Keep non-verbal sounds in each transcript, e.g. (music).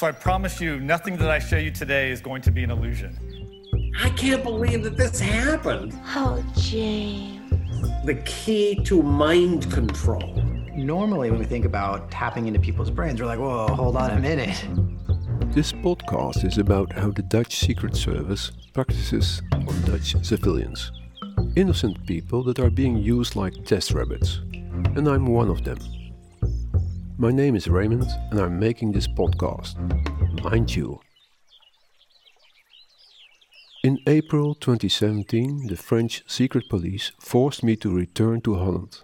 So I promise you, nothing that I show you today is going to be an illusion. I can't believe that this happened. Oh, James. The key to mind control. Normally, when we think about tapping into people's brains, we're like, whoa, hold on a minute. This podcast is about how the Dutch Secret Service practices on Dutch civilians. Innocent people that are being used like test rabbits. And I'm one of them. My name is Raymond and I'm making this podcast. Mind you. In April 2017, the French secret police forced me to return to Holland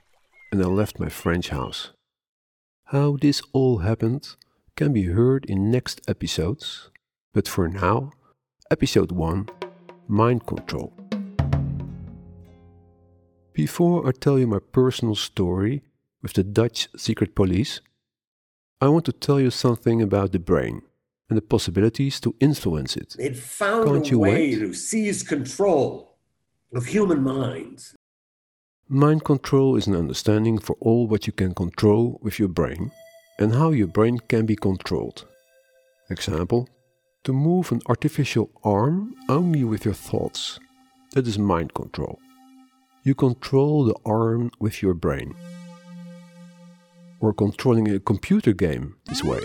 and I left my French house. How this all happened can be heard in next episodes, but for now, episode 1 Mind Control. Before I tell you my personal story with the Dutch secret police, I want to tell you something about the brain and the possibilities to influence it. It found Can't a you way wait? to seize control of human minds. Mind control is an understanding for all what you can control with your brain and how your brain can be controlled. Example, to move an artificial arm only with your thoughts. That is mind control. You control the arm with your brain. Or controlling a computer game this way.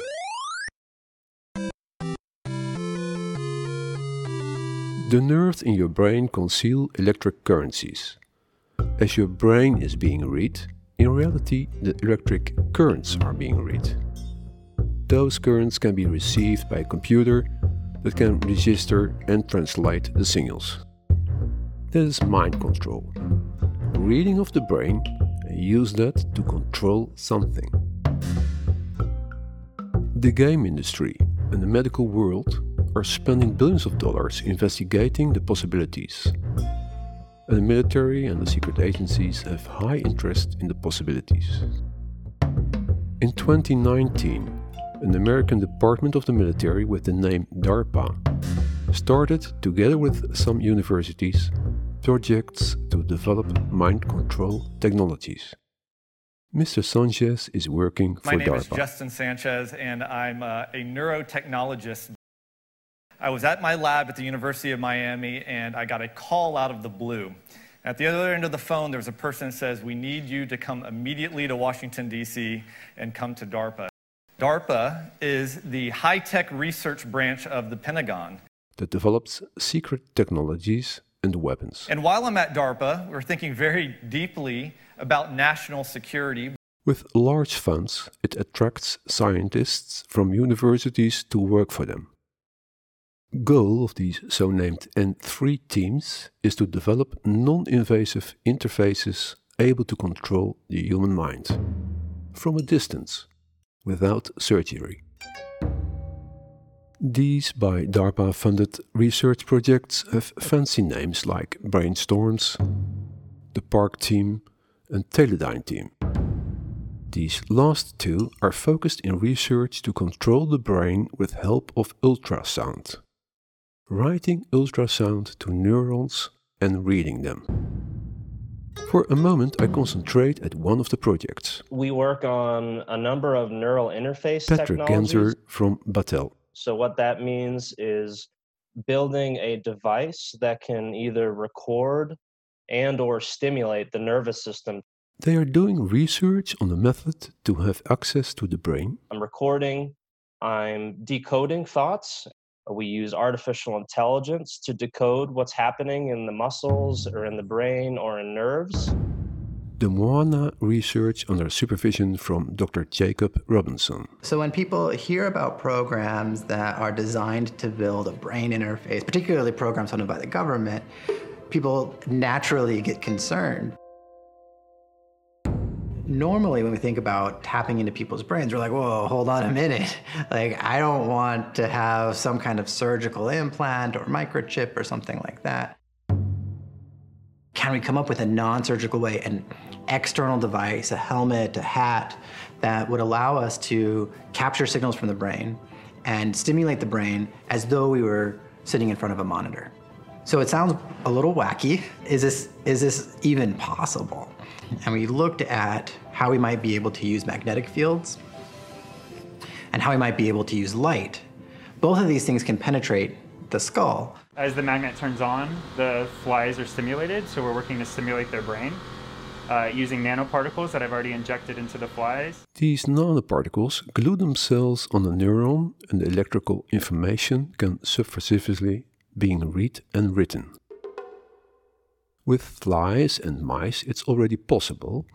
The nerves in your brain conceal electric currencies. As your brain is being read, in reality the electric currents are being read. Those currents can be received by a computer that can register and translate the signals. That is mind control. Reading of the brain use that to control something. The game industry and the medical world are spending billions of dollars investigating the possibilities. And the military and the secret agencies have high interest in the possibilities. In 2019, an American department of the military with the name DARPA started, together with some universities, projects to develop mind control technologies. Mr. Sanchez is working for DARPA. My name is DARPA. Justin Sanchez, and I'm uh, a neurotechnologist. I was at my lab at the University of Miami, and I got a call out of the blue. At the other end of the phone, there was a person that says, We need you to come immediately to Washington, D.C., and come to DARPA. DARPA is the high tech research branch of the Pentagon. that develops secret technologies and weapons. And while I'm at DARPA, we're thinking very deeply about national security. With large funds, it attracts scientists from universities to work for them. Goal of these so-named N3 teams is to develop non-invasive interfaces able to control the human mind from a distance without surgery. These by DARPA funded research projects have fancy names like Brainstorms, the PARC Team, and Teledyne Team. These last two are focused in research to control the brain with help of ultrasound, writing ultrasound to neurons and reading them. For a moment, I concentrate at one of the projects. We work on a number of neural interface Patrick. Ganzer from Battelle. So what that means is building a device that can either record and or stimulate the nervous system. They are doing research on a method to have access to the brain I'm recording, I'm decoding thoughts. We use artificial intelligence to decode what's happening in the muscles or in the brain or in nerves. The Moana research under supervision from Dr. Jacob Robinson. So when people hear about programs that are designed to build a brain interface, particularly programs funded by the government, people naturally get concerned. Normally, when we think about tapping into people's brains, we're like, whoa, hold on a minute. (laughs) Like, I don't want to have some kind of surgical implant or microchip or something like that. Can we come up with a non surgical way, an external device, a helmet, a hat, that would allow us to capture signals from the brain and stimulate the brain as though we were sitting in front of a monitor? So it sounds a little wacky. Is this, is this even possible? And we looked at how we might be able to use magnetic fields and how we might be able to use light Both of these things can penetrate the skull. As the magnet turns on, the flies are stimulated, so we're working to stimulate their brain uh, using nanoparticles that I've already injected into the flies. These nanoparticles glue themselves on the neuron and the electrical information can subversively being read and written. With flies and mice it's already possible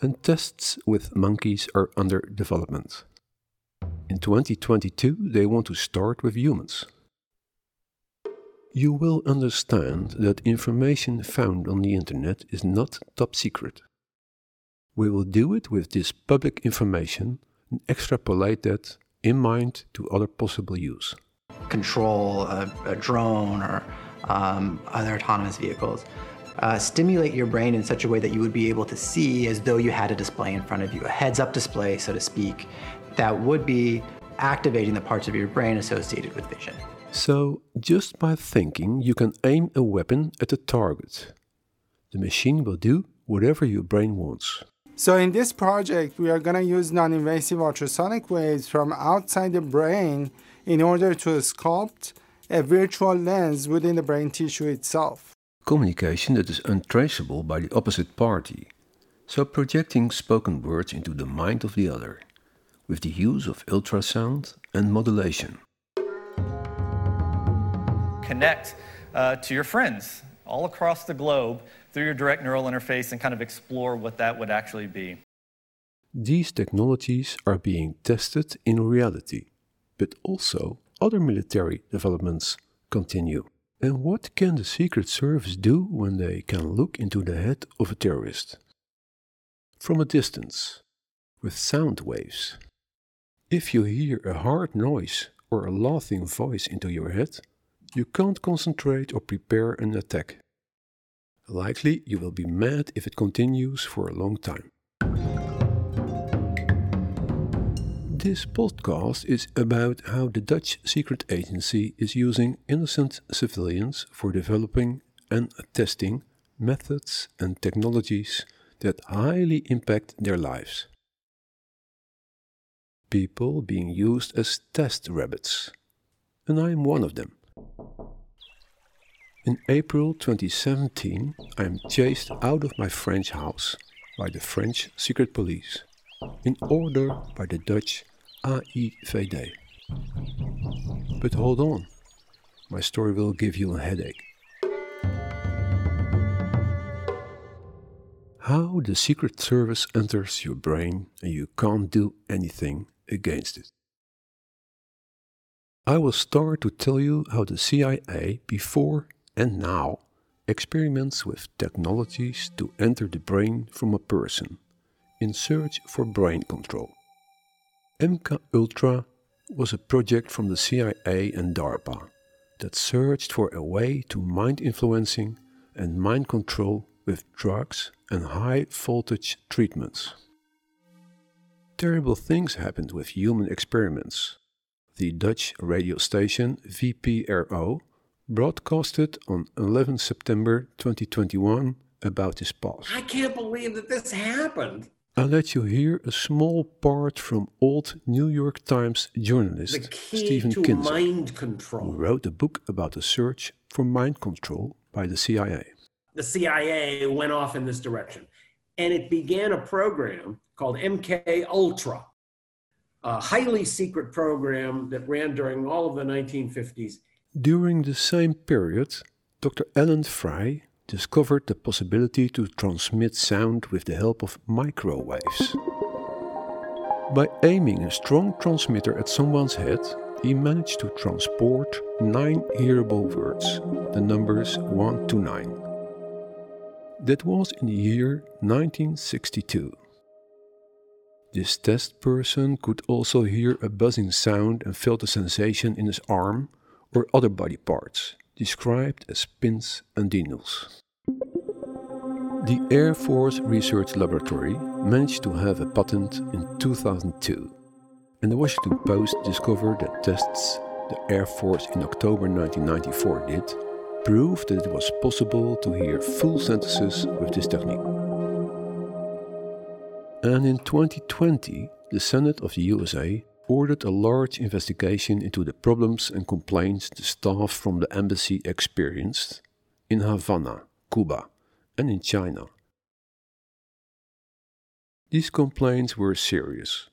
and tests with monkeys are under development. In 2022 they want to start with humans. You will understand that information found on the internet is not top secret. We will do it with this public information and extrapolate that in mind to other possible use. Control a, a drone or um, other autonomous vehicles. Uh, stimulate your brain in such a way that you would be able to see as though you had a display in front of you, a heads up display, so to speak, that would be activating the parts of your brain associated with vision. So, just by thinking, you can aim a weapon at a target. The machine will do whatever your brain wants. So, in this project, we are going to use non invasive ultrasonic waves from outside the brain in order to sculpt a virtual lens within the brain tissue itself. Communication that is untraceable by the opposite party. So, projecting spoken words into the mind of the other, with the use of ultrasound and modulation connect uh, to your friends all across the globe through your direct neural interface and kind of explore what that would actually be. These technologies are being tested in reality, but also other military developments continue. And what can the Secret Service do when they can look into the head of a terrorist? From a distance, with sound waves. If you hear a hard noise or a laughing voice into your head, you can't concentrate or prepare an attack. Likely you will be mad if it continues for a long time. This podcast is about how the Dutch secret agency is using innocent civilians for developing and testing methods and technologies that highly impact their lives. People being used as test rabbits, and I am one of them. In April 2017, I am chased out of my French house by the French secret police, in order by the Dutch AIVD. But hold on, my story will give you a headache. How the Secret Service enters your brain and you can't do anything against it. I will start to tell you how the CIA, before and now, experiments with technologies to enter the brain from a person in search for brain control. MK Ultra was a project from the CIA and DARPA that searched for a way to mind influencing and mind control with drugs and high voltage treatments. Terrible things happened with human experiments. The Dutch radio station VPRO broadcasted on 11 September 2021 about his past. I can't believe that this happened. I'll let you hear a small part from old New York Times journalist Stephen Kinzer, mind who wrote a book about the search for mind control by the CIA. The CIA went off in this direction. And it began a program called MK Ultra, a highly secret program that ran during all of the 1950s. During the same period, Dr. Allan Frey discovered the possibility to transmit sound with the help of microwaves. By aiming a strong transmitter at someone's head, he managed to transport nine hearable words, the numbers 1 to 9. That was in the year 1962. This test person could also hear a buzzing sound and felt a sensation in his arm or other body parts, described as pins and needles. The Air Force Research Laboratory managed to have a patent in 2002, and the Washington Post discovered that tests the Air Force in October 1994 did proved that it was possible to hear full sentences with this technique. And in 2020, the Senate of the USA ordered a large investigation into the problems and complaints the staff from the embassy experienced in Havana, Cuba, and in China. These complaints were serious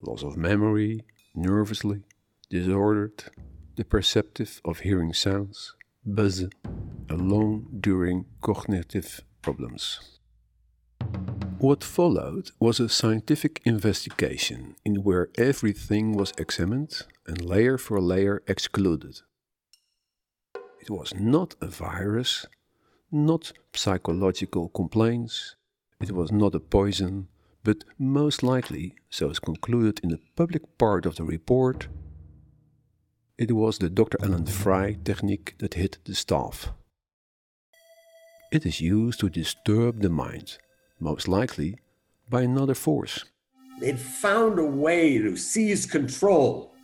loss of memory, nervously, disordered, the perceptive of hearing sounds, buzz, and long during cognitive problems. What followed was a scientific investigation in where everything was examined and layer for layer excluded. It was not a virus, not psychological complaints, it was not a poison, but most likely, so is concluded in the public part of the report, it was the Dr. Allan Frey technique that hit the staff. It is used to disturb the mind most likely by another force. They'd found a way to seize control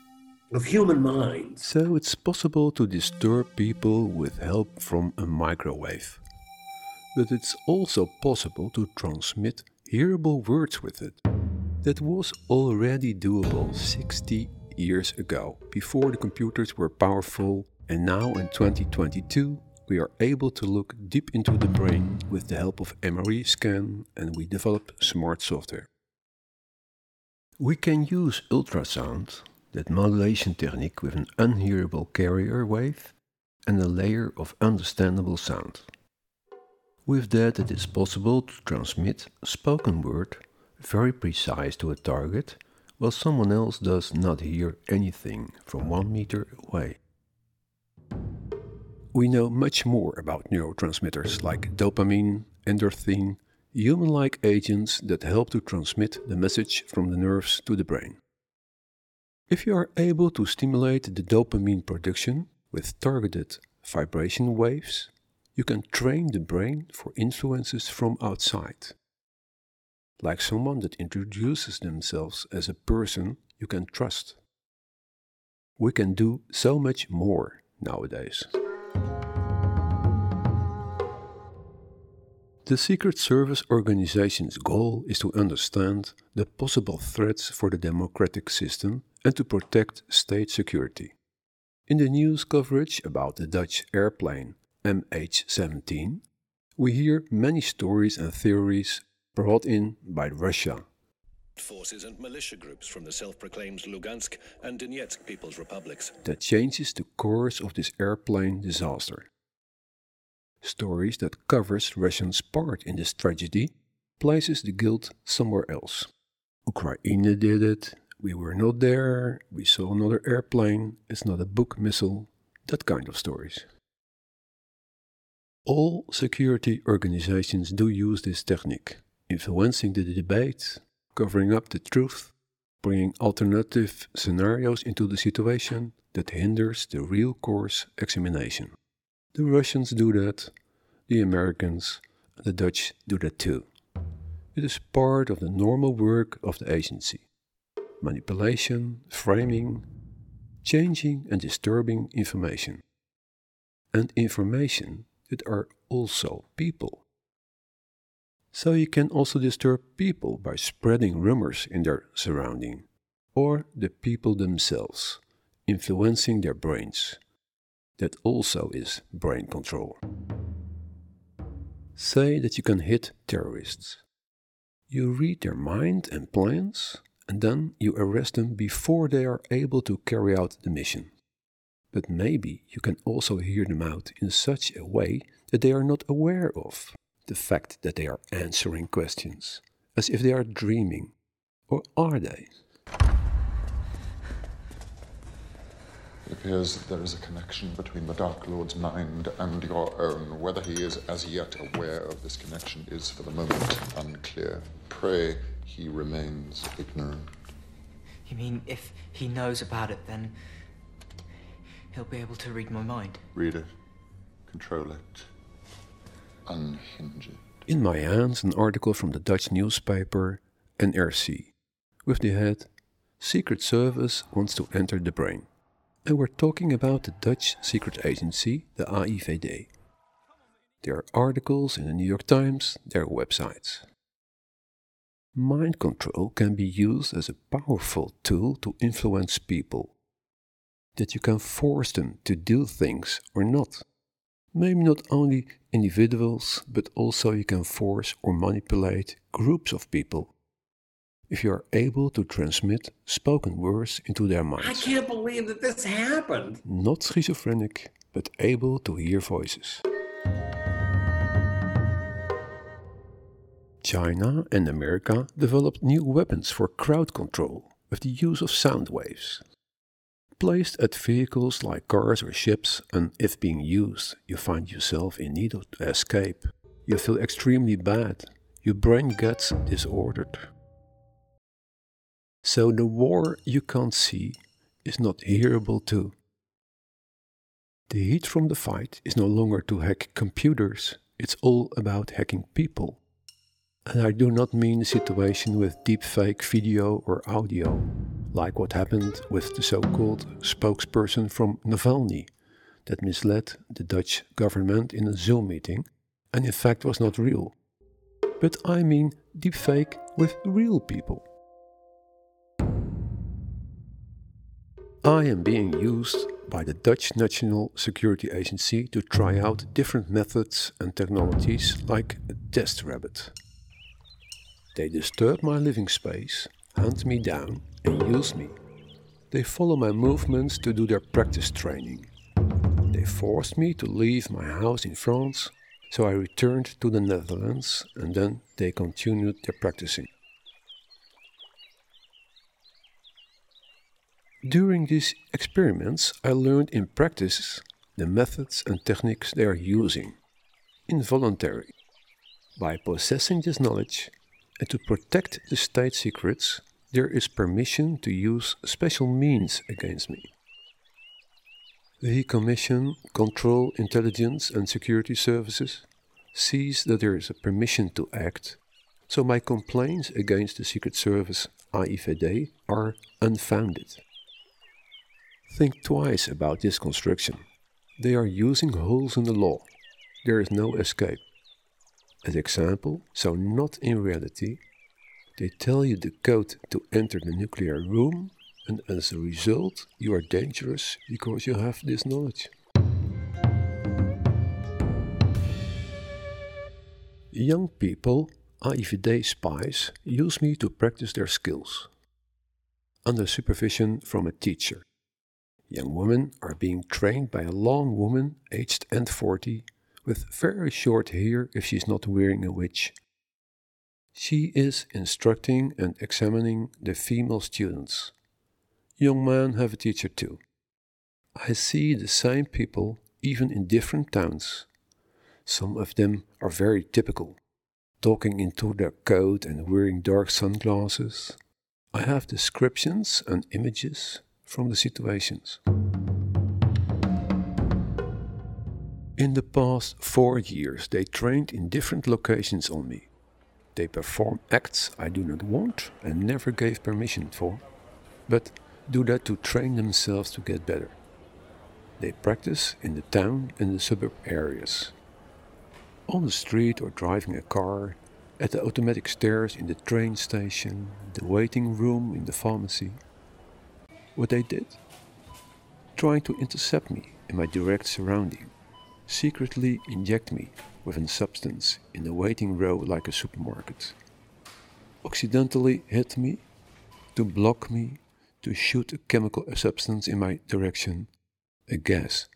of human minds. So it's possible to disturb people with help from a microwave. But it's also possible to transmit hearable words with it. That was already doable 60 years ago, before the computers were powerful, and now in 2022 we are able to look deep into the brain with the help of MRI scan and we develop smart software. We can use ultrasound, that modulation technique with an unhearable carrier wave and a layer of understandable sound. With that it is possible to transmit spoken word very precise to a target while someone else does not hear anything from one meter away. We know much more about neurotransmitters like dopamine, endorphin, human like agents that help to transmit the message from the nerves to the brain. If you are able to stimulate the dopamine production with targeted vibration waves, you can train the brain for influences from outside. Like someone that introduces themselves as a person you can trust. We can do so much more nowadays. The Secret Service organization's goal is to understand the possible threats for the democratic system and to protect state security. In the news coverage about the Dutch airplane MH17, we hear many stories and theories brought in by Russia. Forces and militia groups from the self proclaimed Lugansk and Donetsk People's Republics. That changes the course of this airplane disaster stories that covers Russia's part in this tragedy places the guilt somewhere else. Ukraine did it, we were not there, we saw another airplane, it's not a Buk missile, that kind of stories. All security organizations do use this technique, influencing the debate, covering up the truth, bringing alternative scenarios into the situation that hinders the real course examination. The Russians do that, the Americans, the Dutch do that too. It is part of the normal work of the agency manipulation, framing, changing and disturbing information. And information that are also people. So you can also disturb people by spreading rumors in their surrounding, or the people themselves, influencing their brains that also is brain control. Say that you can hit terrorists. You read their mind and plans, and then you arrest them before they are able to carry out the mission. But maybe you can also hear them out in such a way that they are not aware of the fact that they are answering questions, as if they are dreaming. Or are they? It appears that there is a connection between the Dark Lord's mind and your own. Whether he is as yet aware of this connection is for the moment unclear. Pray he remains ignorant. You mean if he knows about it, then he'll be able to read my mind? Read it, control it, unhinge it. In my hands, an article from the Dutch newspaper NRC with the head Secret Service wants to enter the brain. And we're talking about the Dutch secret agency, the AIVD. There are articles in the New York Times, there are websites. Mind control can be used as a powerful tool to influence people. That you can force them to do things or not. Maybe not only individuals, but also you can force or manipulate groups of people. If you are able to transmit spoken words into their minds. I can't believe that this happened. Not schizophrenic, but able to hear voices. China and America developed new weapons for crowd control with the use of sound waves. Placed at vehicles like cars or ships, and if being used, you find yourself in need of escape. You feel extremely bad. Your brain gets disordered. So the war you can't see is not hearable too. The heat from the fight is no longer to hack computers, it's all about hacking people. And I do not mean the situation with deepfake video or audio, like what happened with the so called spokesperson from Navalny that misled the Dutch government in a Zoom meeting and in fact was not real. But I mean deepfake with real people. I am being used by the Dutch National Security Agency to try out different methods and technologies like a test rabbit. They disturb my living space, hunt me down, and use me. They follow my movements to do their practice training. They forced me to leave my house in France, so I returned to the Netherlands and then they continued their practicing. During these experiments, I learned in practice the methods and techniques they are using, involuntary. By possessing this knowledge, and to protect the state secrets, there is permission to use special means against me. The Commission, Control, Intelligence and Security Services sees that there is a permission to act, so my complaints against the Secret Service AIVD are unfounded. Think twice about this construction. They are using holes in the law. There is no escape as example, so not in reality. They tell you the code to enter the nuclear room, and as a result, you are dangerous because you have this knowledge. Young people, AIVD spies, use me to practice their skills. Under supervision from a teacher. Young women are being trained by a long woman aged and 40 with very short hair if she's not wearing a witch. She is instructing and examining the female students. Young men have a teacher too. I see the same people even in different towns. Some of them are very typical, talking into their coat and wearing dark sunglasses. I have descriptions and images from the situations. In the past four years, they trained in different locations on me. They perform acts I do not want and never gave permission for, but do that to train themselves to get better. They practice in the town and the suburb areas. On the street or driving a car, at the automatic stairs in the train station, the waiting room in the pharmacy. What they did? Trying to intercept me in my direct surrounding secretly inject me with a substance in the waiting row like a supermarket. Accidentally hit me, to block me, to shoot a chemical substance in my direction, a gas,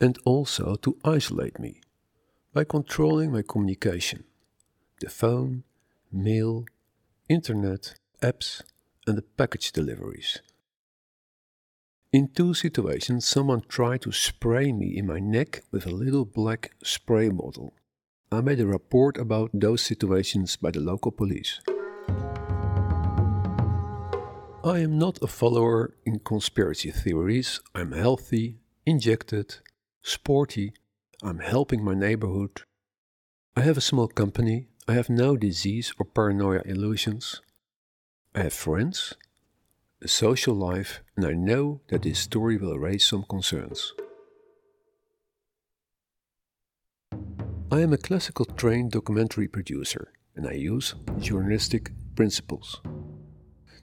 and also to isolate me by controlling my communication, the phone, mail, internet, apps, and the package deliveries in two situations, someone tried to spray me in my neck with a little black spray bottle. I made a report about those situations by the local police. I am not a follower in conspiracy theories. I'm healthy, injected, sporty, I'm helping my neighborhood. I have a small company, I have no disease or paranoia illusions. I have friends, social life, and I know that this story will raise some concerns. I am a classical trained documentary producer, and I use journalistic principles.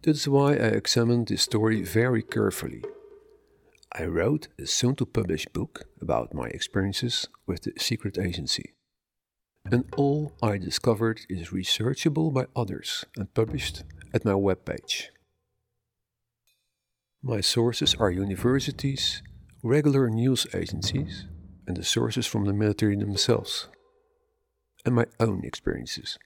That is why I examined this story very carefully. I wrote a soon to publish book about my experiences with the secret agency. And all I discovered is researchable by others and published at my webpage. My sources are universities, regular news agencies, and the sources from the military themselves, and my own experiences.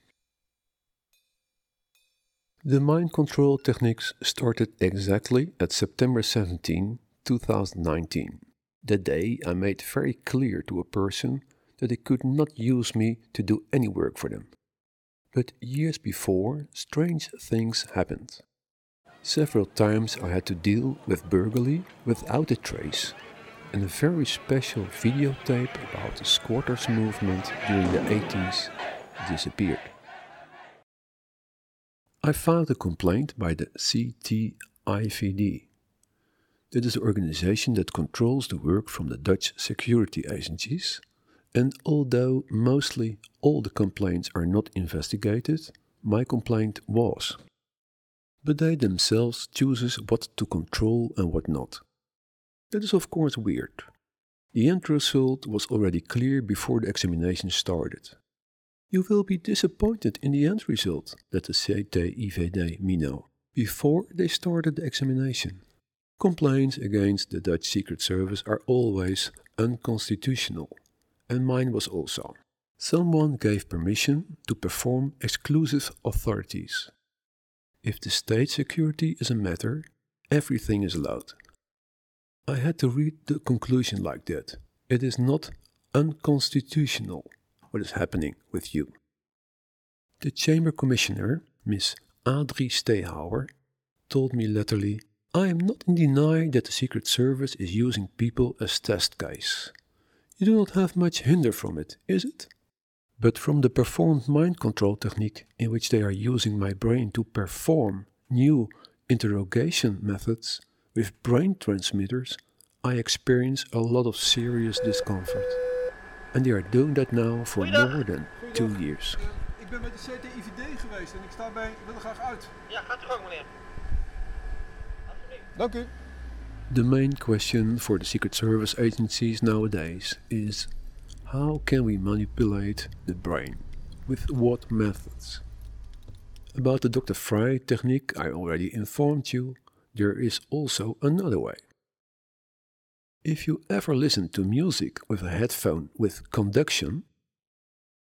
The mind control techniques started exactly at September 17, 2019. That day I made very clear to a person that they could not use me to do any work for them. But years before, strange things happened. Several times I had to deal with burglary without a trace, and a very special videotape about the squatters movement during the 80s disappeared. I filed a complaint by the CTIVD. That is the organization that controls the work from the Dutch security agencies, and although mostly all the complaints are not investigated, my complaint was but they themselves chooses what to control and what not. That is of course weird. The end result was already clear before the examination started. You will be disappointed in the end result, let the CTIVD me know, before they started the examination. Complaints against the Dutch Secret Service are always unconstitutional, and mine was also. Someone gave permission to perform exclusive authorities. If the state security is a matter, everything is allowed. I had to read the conclusion like that. It is not unconstitutional what is happening with you. The Chamber Commissioner, Miss Adrie Stehauer, told me latterly, I am not in denial that the Secret Service is using people as test guys. You do not have much hinder from it, is it? But from the performed mind control technique in which they are using my brain to perform new interrogation methods with brain transmitters, I experience a lot of serious discomfort. And they are doing that now for more than two years. Ik ben met de CTIVD geweest en ik sta bij, wil er graag uit. Ja, gaat u gang meneer. Dank u. The main question for the Secret Service agencies nowadays is how can we manipulate the brain? With what methods? About the Dr. Frey technique I already informed you, there is also another way. If you ever listen to music with a headphone with conduction,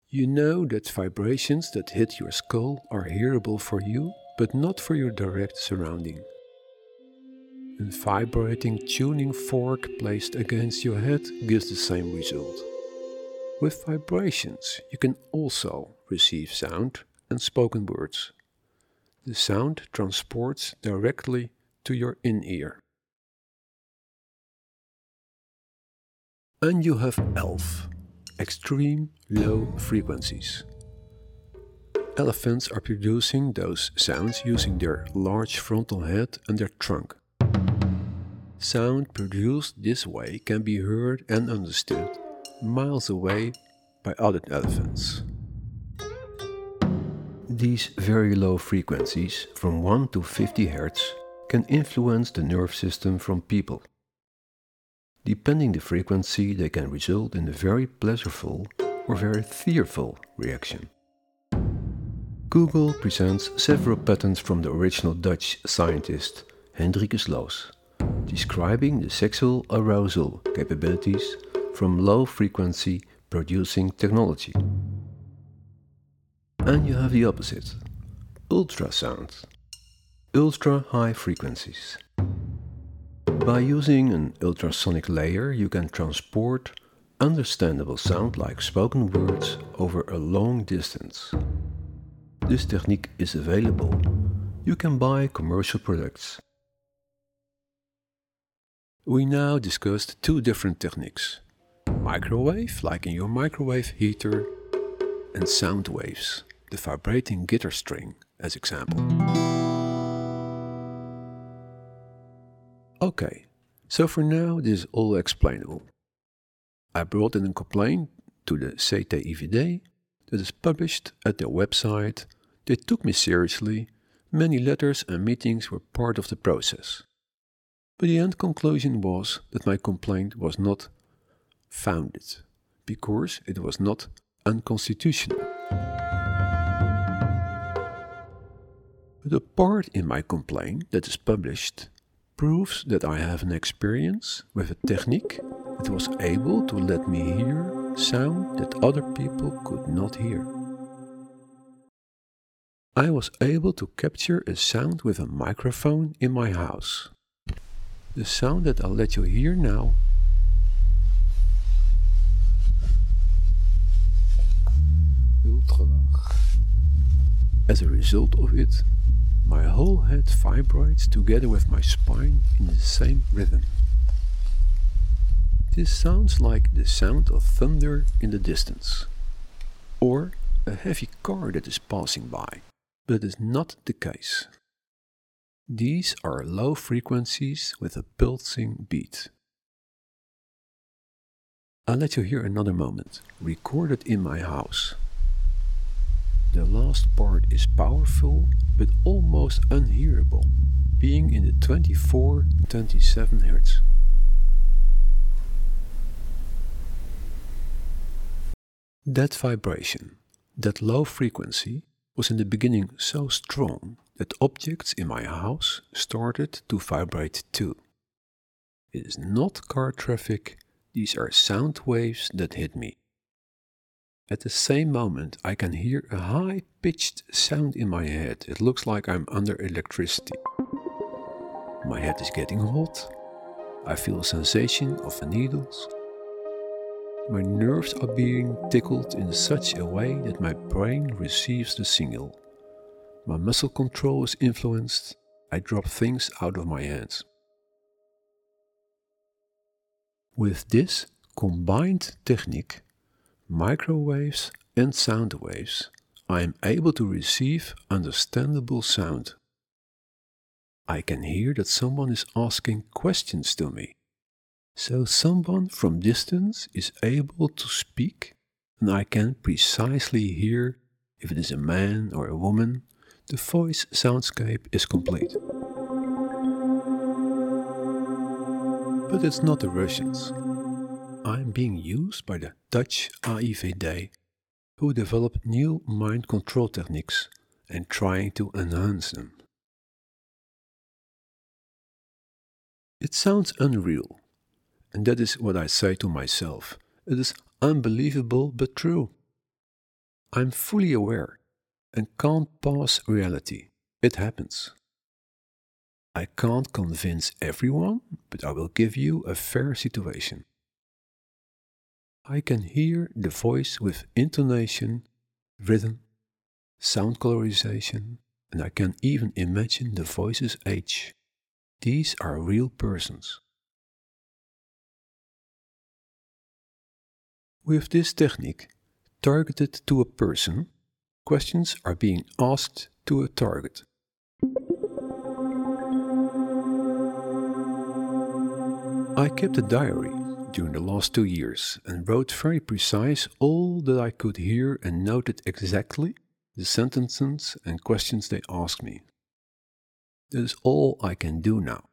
you know that vibrations that hit your skull are hearable for you, but not for your direct surrounding. A vibrating tuning fork placed against your head gives the same result. With vibrations, you can also receive sound and spoken words. The sound transports directly to your in ear. And you have ELF, extreme low frequencies. Elephants are producing those sounds using their large frontal head and their trunk. Sound produced this way can be heard and understood miles away by other elephants. These very low frequencies, from 1 to 50 Hz, can influence the nerve system from people. Depending the frequency, they can result in a very pleasurable or very fearful reaction. Google presents several patents from the original Dutch scientist Hendricus Loos, describing the sexual arousal capabilities from low frequency producing technology. And you have the opposite ultrasound, ultra high frequencies. By using an ultrasonic layer, you can transport understandable sound like spoken words over a long distance. This technique is available. You can buy commercial products. We now discussed two different techniques microwave, like in your microwave heater, and sound waves, the vibrating guitar string, as example. Okay, so for now this is all explainable. I brought in a complaint to the CTIVD that is published at their website They took me seriously. Many letters and meetings were part of the process. But the end conclusion was that my complaint was not founded, because it was not unconstitutional. The part in my complaint that is published proves that I have an experience with a technique that was able to let me hear sound that other people could not hear. I was able to capture a sound with a microphone in my house. The sound that I'll let you hear now As a result of it, my whole head vibrates together with my spine in the same rhythm. This sounds like the sound of thunder in the distance, or a heavy car that is passing by, but is not the case. These are low frequencies with a pulsing beat. I'll let you hear another moment, recorded in my house. The last part is powerful but almost unhearable, being in the 24 27 Hz. That vibration, that low frequency, was in the beginning so strong that objects in my house started to vibrate too. It is not car traffic, these are sound waves that hit me. At the same moment, I can hear a high pitched sound in my head. It looks like I'm under electricity. My head is getting hot. I feel a sensation of the needles. My nerves are being tickled in such a way that my brain receives the signal. My muscle control is influenced. I drop things out of my hands. With this combined technique, microwaves and sound waves, I am able to receive understandable sound. I can hear that someone is asking questions to me. So someone from distance is able to speak, and I can precisely hear if it is a man or a woman. The voice soundscape is complete. But it's not the Russians. I'm being used by the Dutch AIVD, who develop new mind control techniques and trying to enhance them. It sounds unreal, and that is what I say to myself. It is unbelievable but true. I'm fully aware and can't pass reality. It happens. I can't convince everyone, but I will give you a fair situation. I can hear the voice with intonation, rhythm, sound colorization, and I can even imagine the voice's age. These are real persons. With this technique, targeted to a person, questions are being asked to a target. I kept a diary during the last two years and wrote very precise all that I could hear and noted exactly the sentences and questions they asked me. That is all I can do now.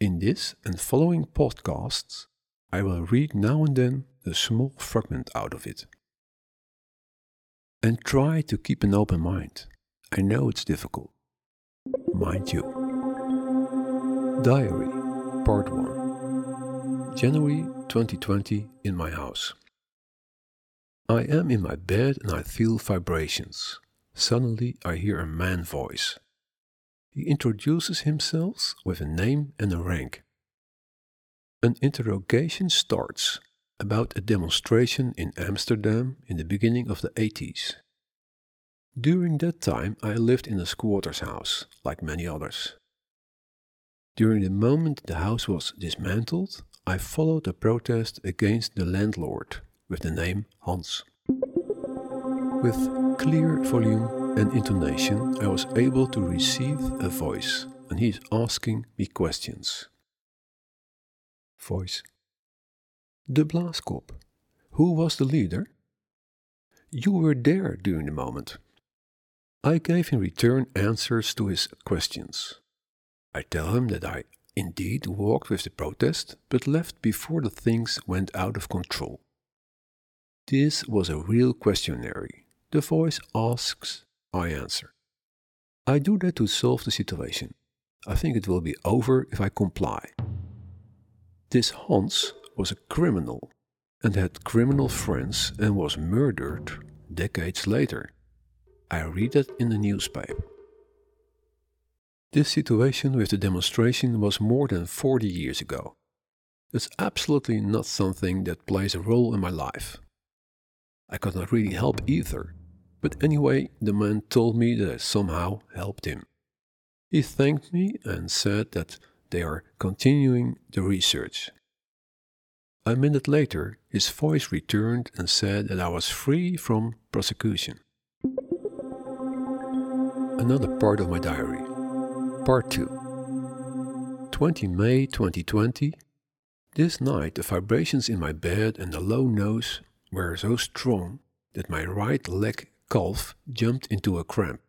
In this and following podcasts, I will read now and then a small fragment out of it. And try to keep an open mind. I know it's difficult. Mind you. Diary, Part 1. January 2020 in my house. I am in my bed and I feel vibrations. Suddenly I hear a man voice. He introduces himself with a name and a rank. An interrogation starts about a demonstration in Amsterdam in the beginning of the 80s. During that time, I lived in a squatter's house, like many others. During the moment the house was dismantled, I followed a protest against the landlord with the name Hans. With clear volume and intonation, I was able to receive a voice, and he is asking me questions. Voice De Blaaskop. Who was the leader? You were there during the moment. I gave in return answers to his questions. I tell him that I indeed walked with the protest, but left before the things went out of control. This was a real questionnaire. The voice asks, I answer. I do that to solve the situation. I think it will be over if I comply. This Hans was a criminal and had criminal friends and was murdered decades later. I read it in the newspaper. This situation with the demonstration was more than 40 years ago. It's absolutely not something that plays a role in my life. I could not really help either, but anyway, the man told me that I somehow helped him. He thanked me and said that they are continuing the research. A minute later, his voice returned and said that I was free from prosecution. Another part of my diary. Part 2. 20 May 2020. This night, the vibrations in my bed and the low nose were so strong that my right leg calf jumped into a cramp.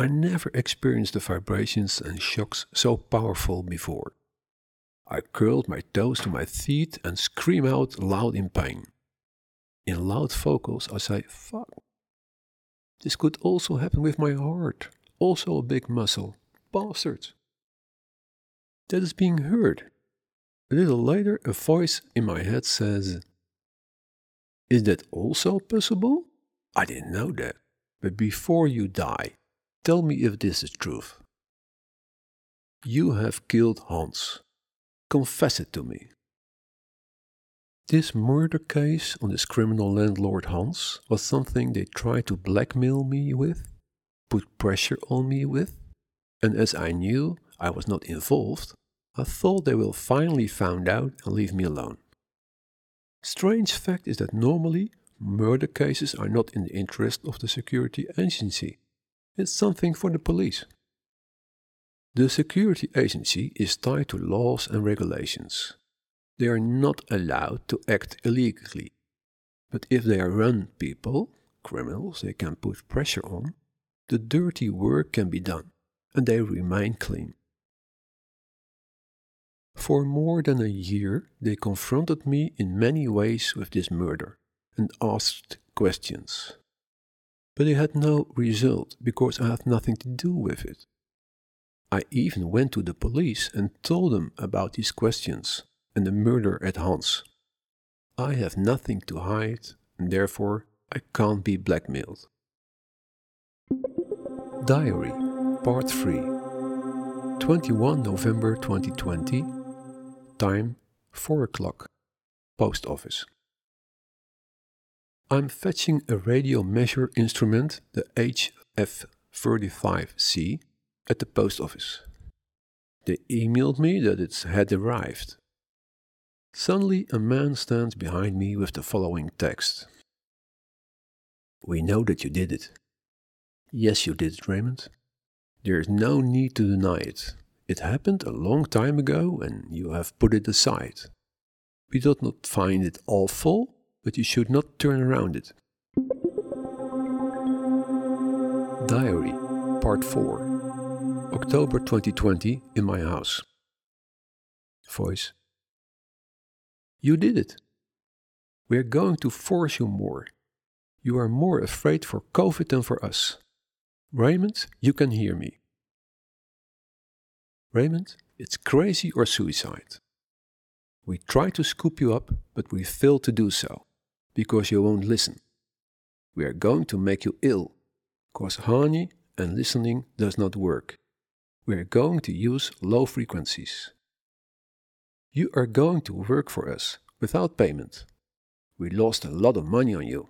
I never experienced the vibrations and shocks so powerful before. I curled my toes to my feet and scream out loud in pain. In loud vocals, I say, fuck. This could also happen with my heart, also a big muscle. That is being heard. A little later, a voice in my head says, Is that also possible? I didn't know that. But before you die, tell me if this is truth. You have killed Hans. Confess it to me. This murder case on this criminal landlord Hans was something they tried to blackmail me with, put pressure on me with, and as I knew I was not involved, I thought they will finally find out and leave me alone. Strange fact is that normally murder cases are not in the interest of the security agency. It's something for the police. The security agency is tied to laws and regulations. They are not allowed to act illegally. But if they are run people, criminals they can put pressure on, the dirty work can be done and they remain clean. For more than a year, they confronted me in many ways with this murder and asked questions. But they had no result because I had nothing to do with it. I even went to the police and told them about these questions and the murder at Hans. I have nothing to hide and therefore I can't be blackmailed. Diary Part 3 21 November 2020 Time 4 o'clock Post Office I'm fetching a radio measure instrument, the HF35C, at the post office. They emailed me that it had arrived. Suddenly, a man stands behind me with the following text We know that you did it. Yes, you did it, Raymond. There is no need to deny it. It happened a long time ago and you have put it aside. We do not find it awful, but you should not turn around it. Diary, Part 4 October 2020, in my house. Voice You did it. We are going to force you more. You are more afraid for COVID than for us. Raymond, you can hear me. Raymond, it's crazy or suicide. We try to scoop you up, but we fail to do so because you won't listen. We are going to make you ill, because honey and listening does not work. We are going to use low frequencies. You are going to work for us without payment. We lost a lot of money on you.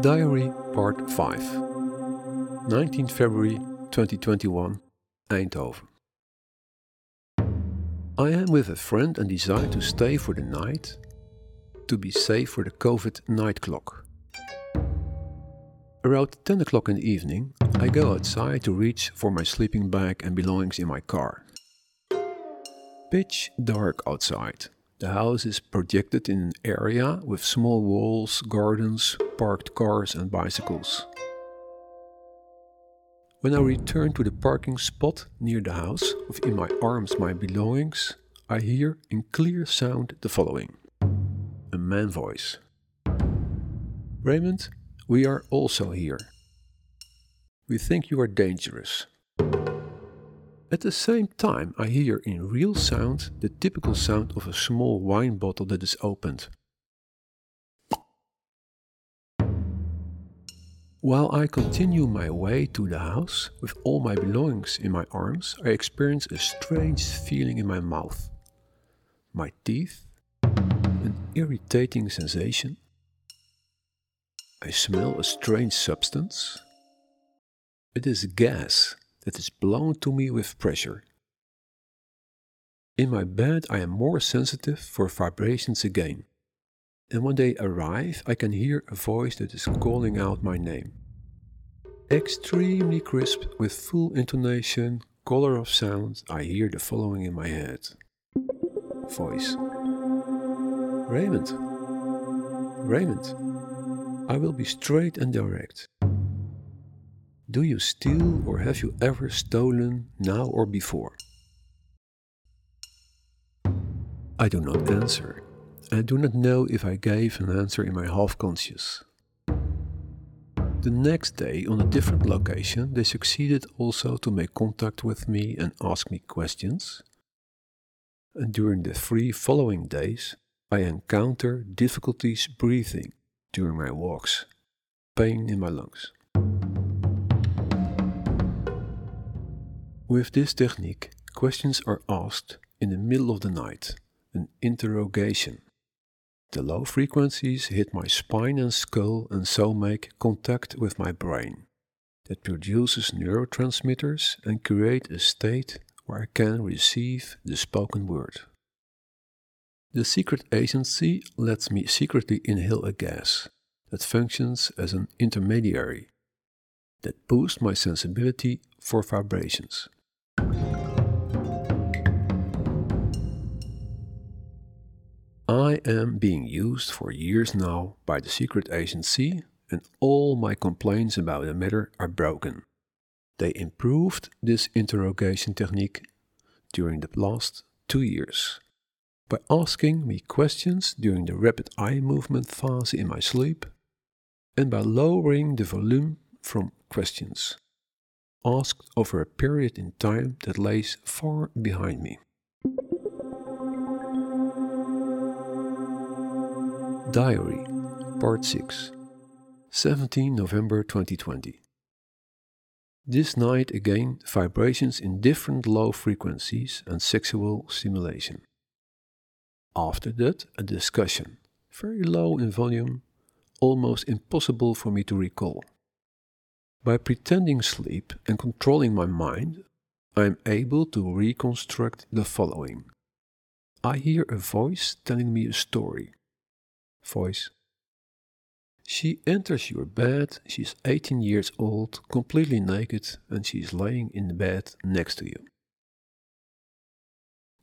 Diary Part 5 19 February 2021, Eindhoven. I am with a friend and decide to stay for the night to be safe for the COVID night clock. Around 10 o'clock in the evening, I go outside to reach for my sleeping bag and belongings in my car. Pitch dark outside. The house is projected in an area with small walls, gardens, parked cars, and bicycles. When I return to the parking spot near the house, with in my arms my belongings, I hear in clear sound the following A man voice. Raymond, we are also here. We think you are dangerous. At the same time, I hear in real sound the typical sound of a small wine bottle that is opened. While I continue my way to the house with all my belongings in my arms, I experience a strange feeling in my mouth, my teeth, an irritating sensation. I smell a strange substance. It is gas that is blown to me with pressure. In my bed, I am more sensitive for vibrations again. And when they arrive, I can hear a voice that is calling out my name. Extremely crisp, with full intonation, color of sound, I hear the following in my head Voice Raymond, Raymond, I will be straight and direct. Do you steal or have you ever stolen now or before? I do not answer. I do not know if I gave an answer in my half conscious. The next day, on a different location, they succeeded also to make contact with me and ask me questions. And during the three following days, I encounter difficulties breathing during my walks, pain in my lungs. With this technique, questions are asked in the middle of the night, an interrogation. The low frequencies hit my spine and skull and so make contact with my brain. That produces neurotransmitters and create a state where I can receive the spoken word. The secret agency lets me secretly inhale a gas that functions as an intermediary that boosts my sensibility for vibrations. I am being used for years now by the secret agency, and all my complaints about the matter are broken. They improved this interrogation technique during the last two years by asking me questions during the rapid eye movement phase in my sleep and by lowering the volume from questions asked over a period in time that lays far behind me. Diary, Part 6, 17 November 2020. This night again, vibrations in different low frequencies and sexual stimulation. After that, a discussion, very low in volume, almost impossible for me to recall. By pretending sleep and controlling my mind, I am able to reconstruct the following. I hear a voice telling me a story. Voice. She enters your bed, she's 18 years old, completely naked, and she's laying in the bed next to you.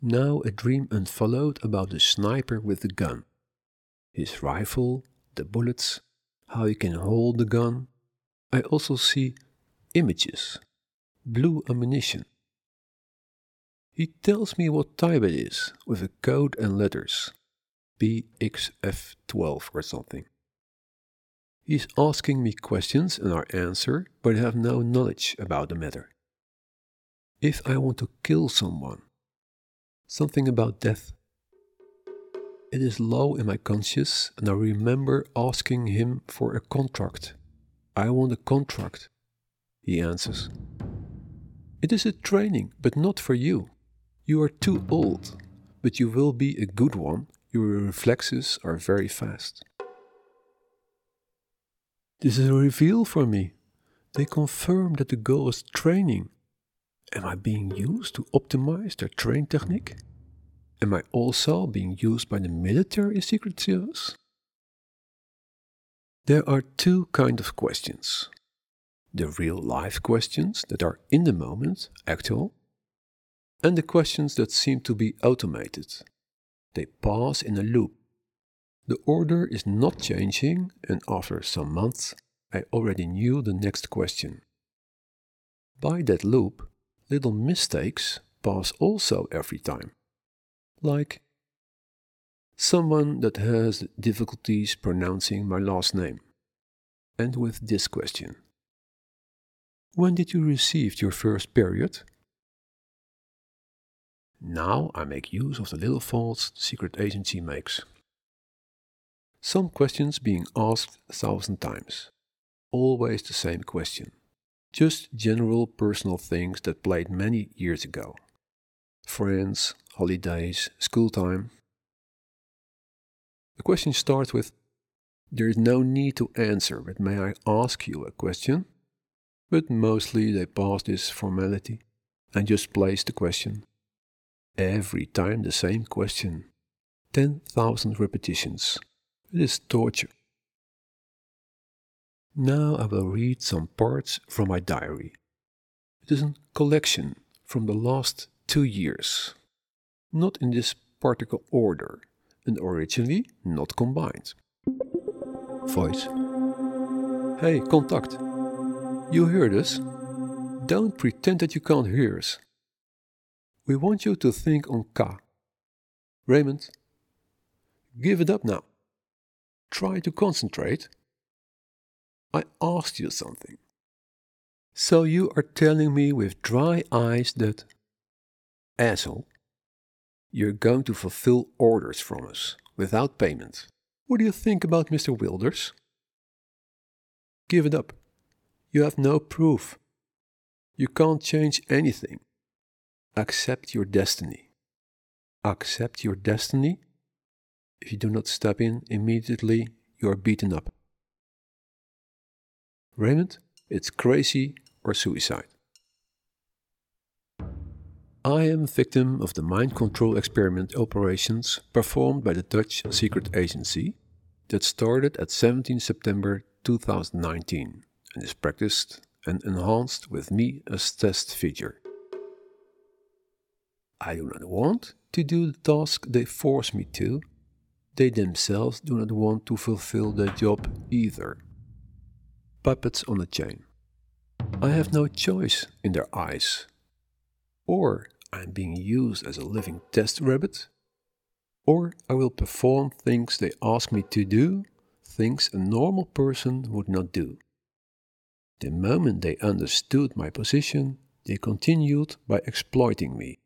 Now a dream unfollowed about the sniper with the gun. His rifle, the bullets, how he can hold the gun, I also see images, blue ammunition. He tells me what type it is with a code and letters, BXF12 or something. He's asking me questions and I answer, but I have no knowledge about the matter. If I want to kill someone, something about death. It is low in my conscience, and I remember asking him for a contract I want a contract. He answers. It is a training, but not for you. You are too old, but you will be a good one. Your reflexes are very fast. This is a reveal for me. They confirm that the goal is training. Am I being used to optimize their train technique? Am I also being used by the military secret service? There are two kinds of questions. The real life questions that are in the moment, actual, and the questions that seem to be automated. they pass in a loop. The order is not changing, and after some months, I already knew the next question. By that loop, little mistakes pass also every time. Like someone that has difficulties pronouncing my last name. And with this question When did you receive your first period? Now I make use of the little faults the secret agency makes. Some questions being asked a thousand times. Always the same question. Just general personal things that played many years ago. Friends, holidays, school time. The question starts with There is no need to answer, but may I ask you a question? But mostly they pass this formality and just place the question. Every time the same question. 10,000 repetitions. It is torture. Now I will read some parts from my diary. It is a collection from the last two years, not in this particular order, and originally not combined. Voice Hey, contact. You heard us? Don't pretend that you can't hear us. We want you to think on K. Raymond, give it up now. Try to concentrate. I asked you something. So you are telling me with dry eyes that, asshole, you're going to fulfill orders from us without payment. What do you think about Mr. Wilders? Give it up. You have no proof. You can't change anything. Accept your destiny. Accept your destiny. If you do not step in immediately, you are beaten up. Raymond, it's crazy or suicide. I am a victim of the mind control experiment operations performed by the Dutch secret agency that started at 17 September 2019 and is practiced and enhanced with me as test figure. I do not want to do the task they force me to. They themselves do not want to fulfill their job either. Puppets on a chain. I have no choice in their eyes. Or I am being used as a living test rabbit. Or I will perform things they ask me to do, things a normal person would not do. The moment they understood my position, they continued by exploiting me.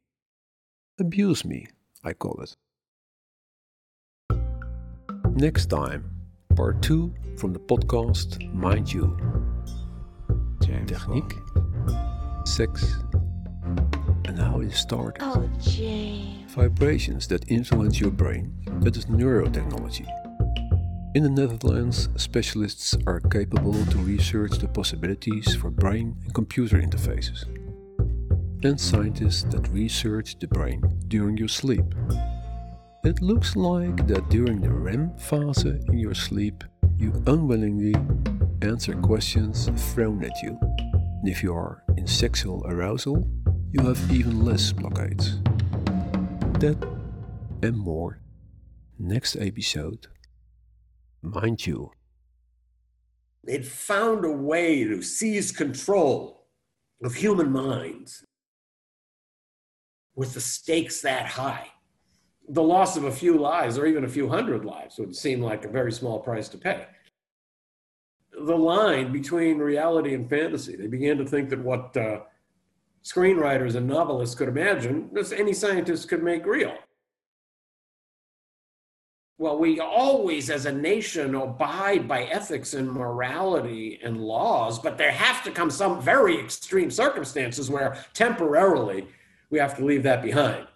Abuse me, I call it. Next time, part 2 from the podcast Mind You. Technique, sex, and how it started. Oh, James. Vibrations that influence your brain, that is neurotechnology. In the Netherlands, specialists are capable to research the possibilities for brain and computer interfaces and scientists that research the brain during your sleep. It looks like that during the REM phase in your sleep, you unwillingly answer questions thrown at you. And if you are in sexual arousal, you have even less blockades. That and more next episode. Mind you. It found a way to seize control of human minds with the stakes that high. The loss of a few lives or even a few hundred lives would seem like a very small price to pay. The line between reality and fantasy, they began to think that what uh, screenwriters and novelists could imagine, as any scientist could make real. Well, we always, as a nation, abide by ethics and morality and laws, but there have to come some very extreme circumstances where temporarily we have to leave that behind.